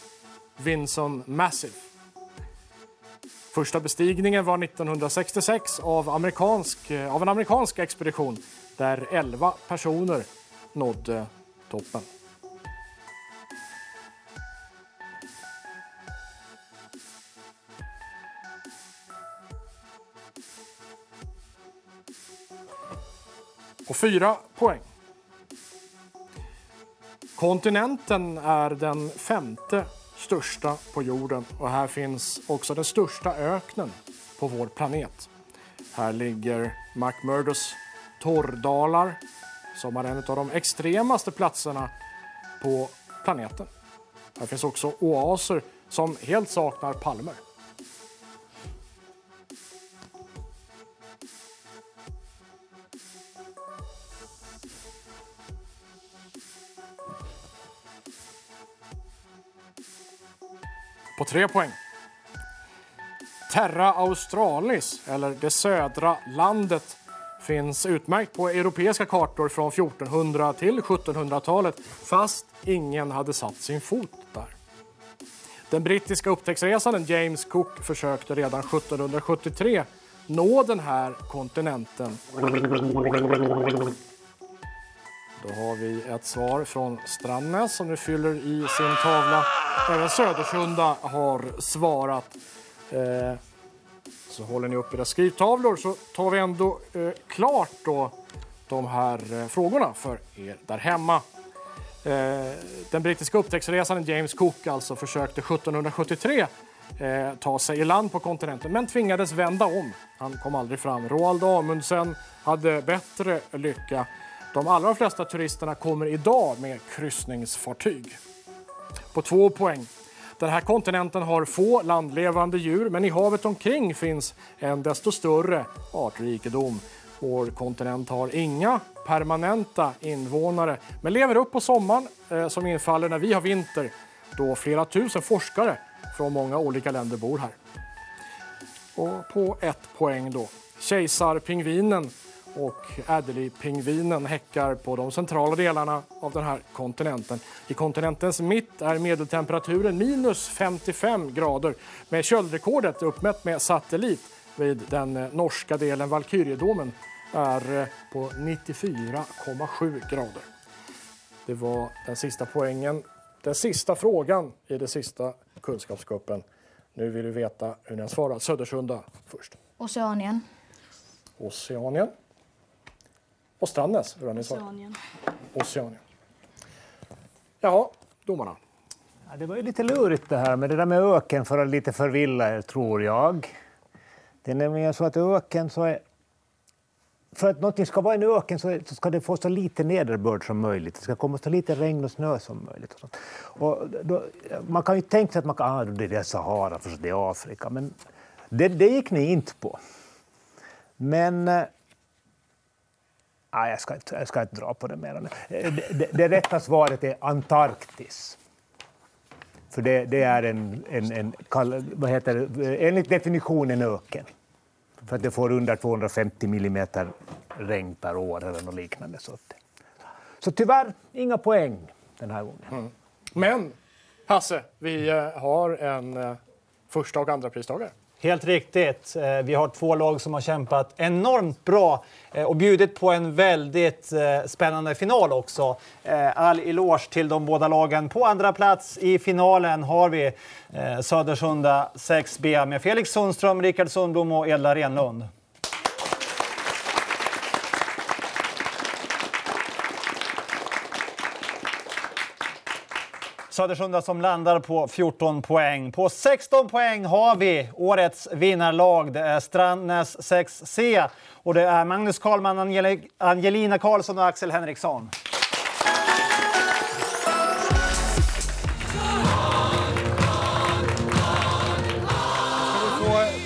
Vinson Massive. Första bestigningen var 1966 av, amerikansk, eh, av en amerikansk expedition där 11 personer nådde toppen. Och fyra poäng. Kontinenten är den femte största på jorden och här finns också den största öknen på vår planet. Här ligger McMurders torrdalar som är en av de extremaste platserna på planeten. Här finns också oaser som helt saknar palmer. Tre poäng. Terra Australis, eller det södra landet, finns utmärkt på europeiska kartor från 1400 till 1700-talet fast ingen hade satt sin fot där. Den brittiska upptäcktsresanden James Cook försökte redan 1773 nå den här kontinenten. Då har vi ett svar från Strandnäs som nu fyller i sin tavla. Även Södersunda har svarat. Eh, så håller ni upp era skrivtavlor så tar vi ändå eh, klart då de här eh, frågorna för er där hemma. Eh, den brittiska upptäcktsresanden James Cook alltså försökte 1773 eh, ta sig i land på kontinenten men tvingades vända om. Han kom aldrig fram. Roald Amundsen hade bättre lycka. De allra flesta turisterna kommer idag med kryssningsfartyg. På två poäng. Den här kontinenten har få landlevande djur men i havet omkring finns en desto större artrikedom. Vår kontinent har inga permanenta invånare men lever upp på sommaren eh, som infaller när vi har vinter då flera tusen forskare från många olika länder bor här. Och på ett poäng då. Kejsarpingvinen och Adderley-pingvinen häckar på de centrala delarna av den här kontinenten. I kontinentens mitt är medeltemperaturen minus 55 grader med köldrekordet uppmätt med satellit vid den eh, norska delen Valkyriedomen är eh, på 94,7 grader. Det var den sista poängen. Den sista frågan i det sista kunskapskuppen. Nu vill vi veta hur ni har svarat. Södersunda först. Oceanien. Oceanien. Och Strandnäs, hur har ni svarat? Oceanien. Oceanien. Ja, domarna. Ja, det var ju lite lurigt det här med det där med öken för att lite förvilla er, tror jag. Det är nämligen så att öken så är... För att någonting ska vara en öken så så ska det få så lite nederbörd som möjligt. Det ska komma så lite regn och snö som möjligt. Och sånt. Och då, man kan ju tänka sig att man kan, ah, det är Sahara för det är Afrika. Men det, det gick ni inte på. Men eh, Nej, jag ska, inte, jag ska inte dra på det mer. Eh, det, det, det rätta svaret är Antarktis. För det, det är en, en, en vad heter det, enligt definitionen en öken. För att det får under 250 millimeter regn per år eller något liknande. Så, så tyvärr, inga poäng den här gången. Mm. Men Hasse, vi eh, har en eh, första och andra pristagare. Helt riktigt. Eh, vi har två lag som har kämpat enormt bra eh, och bjudit på en väldigt eh, spännande final också. All eloge till de båda lagen. På andra plats i finalen har vi Södersunda 6B med Felix Sundström, Rickard Sundblom och Edla Renlund. Södersunda som landar på 14 poäng. På 16 poäng har vi årets vinnarlag. Det är Strandnäs 6C och det är Magnus Karlman, Angel Angelina Karlsson och Axel Henriksson.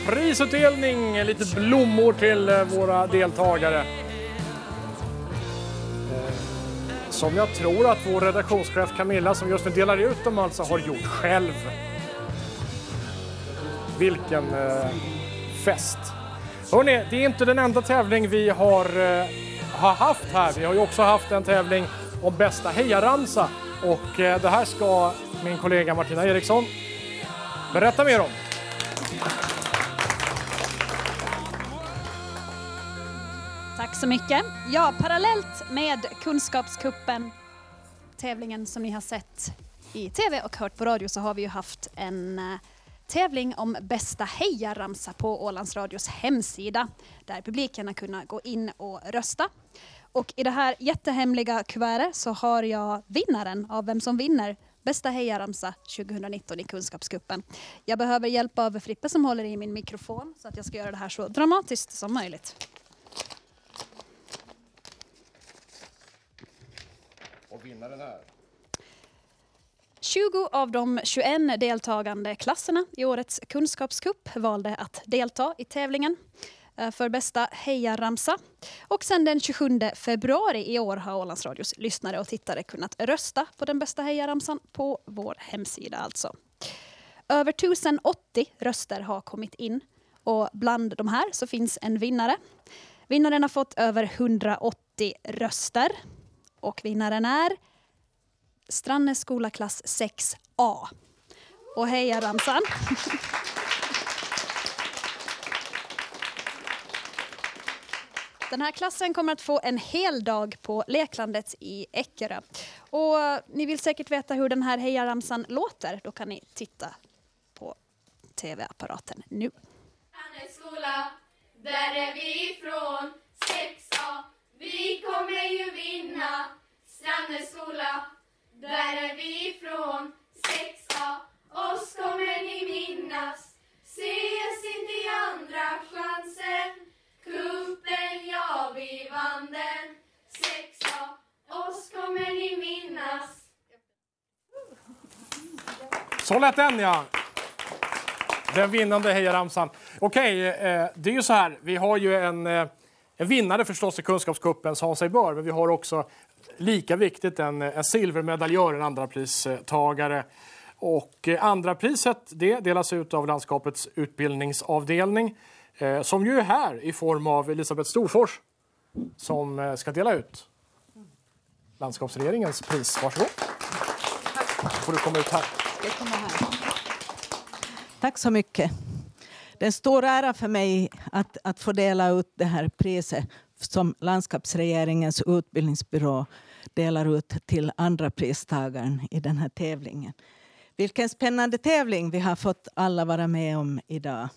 prisutdelning, lite blommor till eh, våra deltagare. Som jag tror att vår redaktionschef Camilla, som just nu delar ut dem, alltså har gjort själv. Vilken eh, fest! Hörrni, det är inte den enda tävling vi har, eh, har haft här. Vi har ju också haft en tävling om bästa hejaramsa och eh, det här ska min kollega Martina Eriksson berätta mer om. Tack så mycket. Ja, parallellt med Kunskapskuppen, tävlingen som ni har sett i tv och hört på radio, så har vi ju haft en eh, tävling om bästa hejaramsa på Ålands Radios hemsida, där publiken har kunnat gå in och rösta. Och i det här jättehemliga kuvertet så har jag vinnaren av vem som vinner Bästa hejaramsa 2019 i Kunskapskuppen. Jag behöver hjälp av Frippe som håller i min mikrofon så att jag ska göra det här så dramatiskt som möjligt. Och vinnaren är? 20 av de 21 deltagande klasserna i årets kunskapskupp valde att delta i tävlingen eh, för bästa hejaramsa. Och sen den 27 februari i år har Ålandsradios lyssnare och tittare kunnat rösta på den bästa hejaramsan på vår hemsida alltså. Över 1080 röster har kommit in och bland de här så finns en vinnare. Vinnaren har fått över 180 röster och vinnaren är Strannäs skola klass 6A. Och heja ramsan! [LAUGHS] Den här klassen kommer att få en hel dag på Leklandet i Eckerö. Och ni vill säkert veta hur den här hejaramsan låter. Då kan ni titta på tv-apparaten nu. Strandnäs skola, där är vi ifrån 6A. Vi kommer ju vinna. Strandnäs skola, där är vi ifrån 6A. Oss kommer ni minnas. Ses inte i andra chansen. Kuppen, ja, vi vann den. 6A. Oss kommer ni minnas. Så lät den ja! Den vinnande hejaramsan. Okej, eh, det är ju så här. Vi har ju en, eh, en vinnare förstås i Kunskapscupen, sa sig bör, men vi har också lika viktigt en, en silvermedaljör, en andrapristagare. Och eh, andra priset det delas ut av landskapets utbildningsavdelning eh, som ju är här i form av Elisabeth Storfors som eh, ska dela ut landskapsregeringens pris. Varsågod. får du komma ut här. Tack så mycket. Det är en stor ära för mig att, att få dela ut det här priset som landskapsregeringens utbildningsbyrå delar ut till andra pristagaren i den här tävlingen. Vilken spännande tävling vi har fått alla vara med om idag.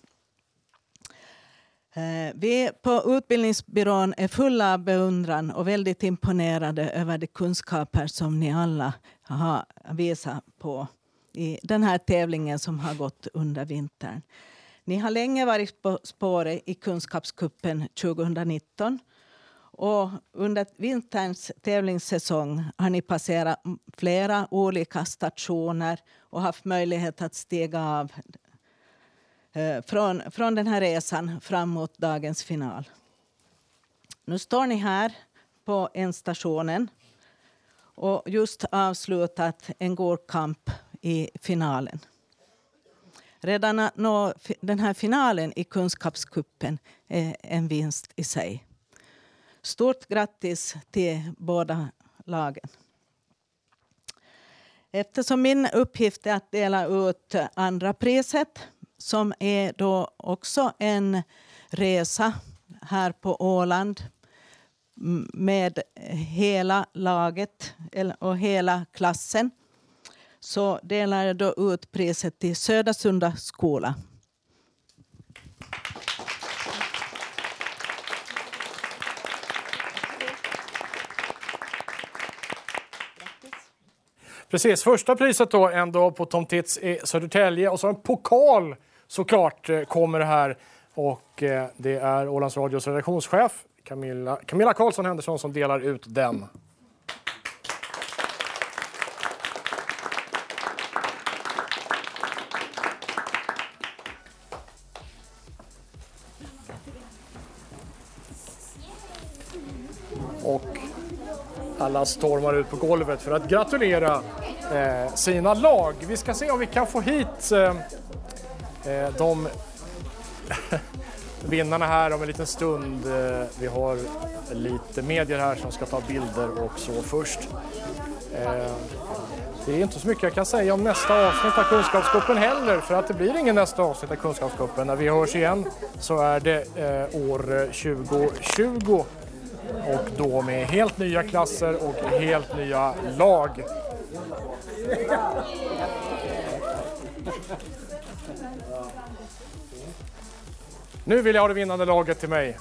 Eh, vi på Utbildningsbyrån är fulla av beundran och väldigt imponerade över de kunskaper som ni alla har visat på i den här tävlingen som har gått under vintern. Ni har länge varit på spåret i Kunskapskuppen 2019 och under vinterns tävlingssäsong har ni passerat flera olika stationer och haft möjlighet att stiga av eh, från, från den här resan fram mot dagens final. Nu står ni här på en stationen och just avslutat en god kamp i finalen. Redan att nå den här finalen i Kunskapskuppen är en vinst i sig. Stort grattis till båda lagen. Eftersom min uppgift är att dela ut andra priset som är då också en resa här på Åland med hela laget och hela klassen så delar jag då ut priset till Södersunda skola. Precis, första priset då ändå på Tom Tits i Södertälje och så en pokal såklart eh, kommer här. Och eh, det är Ålands Radios redaktionschef Camilla, Camilla Karlsson Henderson som delar ut den. Alla stormar ut på golvet för att gratulera eh, sina lag. Vi ska se om vi kan få hit eh, eh de [LAUGHS] vinnarna här om en liten stund. Eh, vi har lite medier här som ska ta bilder och så först. Eh, det är inte så mycket jag kan säga om nästa avsnitt av Kunskapscupen heller för att det blir ingen nästa avsnitt av Kunskapscupen. När vi hörs igen så är det eh, år eh, 2020 och då med helt nya klasser och helt nya lag. Nu vill jag ha det vinnande laget till mig.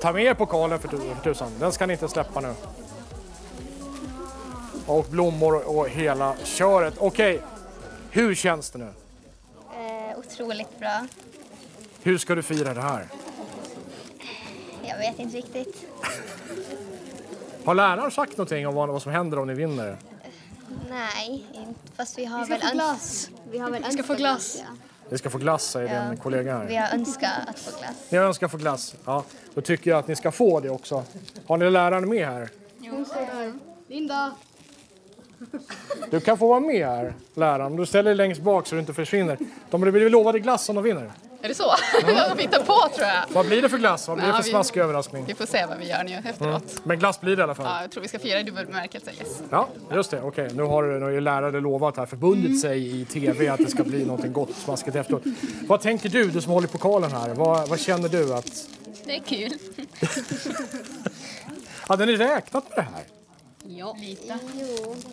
Ta med er pokalen för tu- för tusan. Den ska ni inte släppa nu. Och blommor och hela köret. Okej, hur känns det nu? Eh, otroligt bra. Hur ska du fira det här? Jag vet inte riktigt. Har läraren sagt någonting om vad, vad som händer om ni vinner? Nej, inte. fast vi har Vi ska väl glass. Vi har väl Vi ska önskat få glass. Ja. Ni ska få glass, säger Ja. din kollega här. Vi har önskat att få glass. Ni önskar få glass? Ja, då tycker jag att ni ska få det också. Har ni läraren med här? Där. Linda! Du kan få vara med här, läraren. Du ställer dig längst bak så du inte försvinner. De blir lovade glass om de vinner. Är det så? Jag [LAUGHS] hittar på tror jag. Vad blir det för glass? Vad blir det Ja, för vi- smaskig överraskning? Vi får se vad vi gör nu efteråt. Mm. Men glass blir det i alla fall. Ja, jag tror vi ska fira i dubbel bemärkelse. Yes. Ja, just det. Okej, nu har, nu har ju lärare lovat här, förbundit Mm. sig i tv att det ska bli något gott smaskigt efteråt. Vad tänker du, du som håller i pokalen här? Vad, vad känner du att... Det är kul. [LAUGHS] Hade ni räknat med det här? Ja. Lite.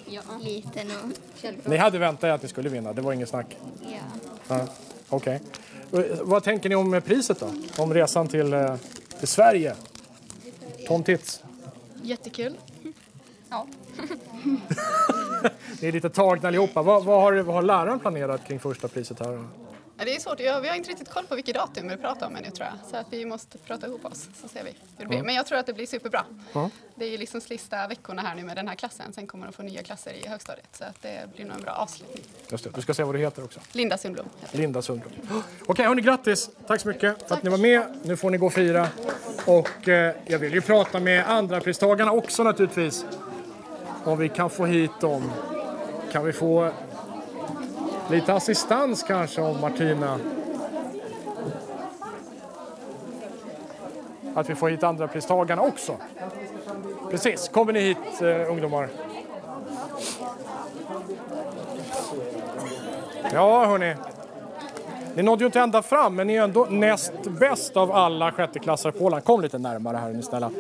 Jo, lite nog. Ni hade väntat er att ni skulle vinna, det var inget snack. Ja. Ja, Okej. Eh, Vad tänker ni om priset då? Om resan till, eh, till Sverige? Tom Tits. Jättekul. Ja. [LAUGHS] Ni är lite tagna allihopa. Vad, vad, har, vad har läraren planerat kring första priset här? Det är svårt. Ja, Vi har inte riktigt koll på vilket datum vi pratar om ännu tror jag. Så att vi måste prata ihop oss så ser vi hur det blir. Men jag tror att det blir superbra. Ja. Det är ju liksom sista veckorna här nu med den här klassen. Sen kommer de få nya klasser i högstadiet. Så att det blir nog en bra avslutning. Just det. Du ska säga vad du heter också. Linda Sundblom. Linda Sundblom. Okej, hörni, grattis! Tack så mycket för att ni var med. Nu får ni gå och fira. Och eh, jag vill ju prata med andra pristagarna också naturligtvis. Om vi kan få hit dem. Kan vi få lite assistans kanske av Martina? Att vi får hit andra pristagarna också. Precis, kommer ni hit eh, ungdomar? Ja, hörni. Ni nådde ju inte ända fram, men ni är ändå näst bäst av alla sjätteklassare på Åland. Kom lite närmare här, är ni snälla.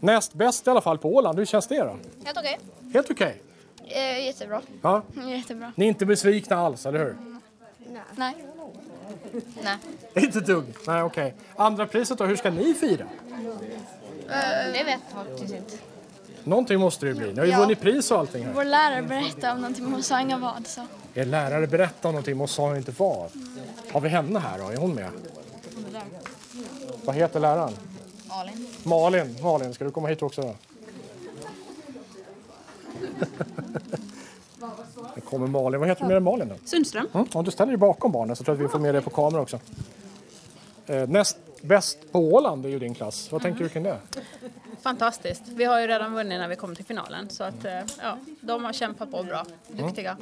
Näst bäst i alla fall på Åland. Hur känns det då? Helt okej. Helt okej? Eh, jättebra. Ja. Jättebra. Ni är inte besvikna alls, eller hur? Nej. Nej. Inte ett dugg? Nej, okej. Andra priset då, hur ska ni fira? det vet jag faktiskt inte. Någonting måste det ju bli. Ni har ju Ja. vunnit pris och allting här. Vår lärare berättade om någonting, men hon sa inga vad. Så. Er lärare berättade om någonting, men hon sa inte vad. Har vi henne här då? Är hon med? Vad heter läraren? Malin. Malin. Malin, ska du komma hit också då? Nu kommer Malin. Vad heter du mer än Malin då? Sundström. Mm. Om du ställer dig bakom barnen så tror jag att vi får med dig på kamera också. Eh, näst bäst på Åland är ju din klass. Vad tänker du kring det? Fantastiskt. Vi har ju redan vunnit när vi kom till finalen så att eh, ja, de har kämpat på bra. Duktiga.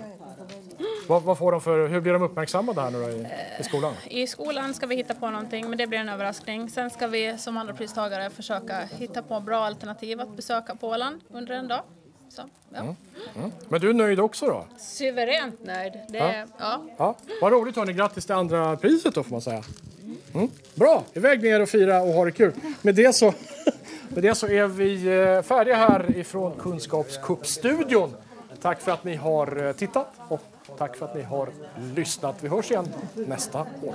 Vad, vad får de för, hur blir de uppmärksammade här nu då i, i skolan? I skolan ska vi hitta på någonting men det blir en överraskning. Sen ska vi som andra pristagare försöka hitta på bra alternativ att besöka Åland under en dag. Så, ja. Mm. Mm. Men du är nöjd också då? Suveränt nöjd. Det, Ja. ja. Ja. Vad roligt hörni, grattis till andra priset då får man säga. Mm. Bra, iväg med er och fira och ha det kul. Med det så, [LAUGHS] med det så är vi eh, färdiga här ifrån Kunskapskuppstudion. Tack för att ni har eh, tittat och tack för att ni har lyssnat. Vi hörs igen nästa år.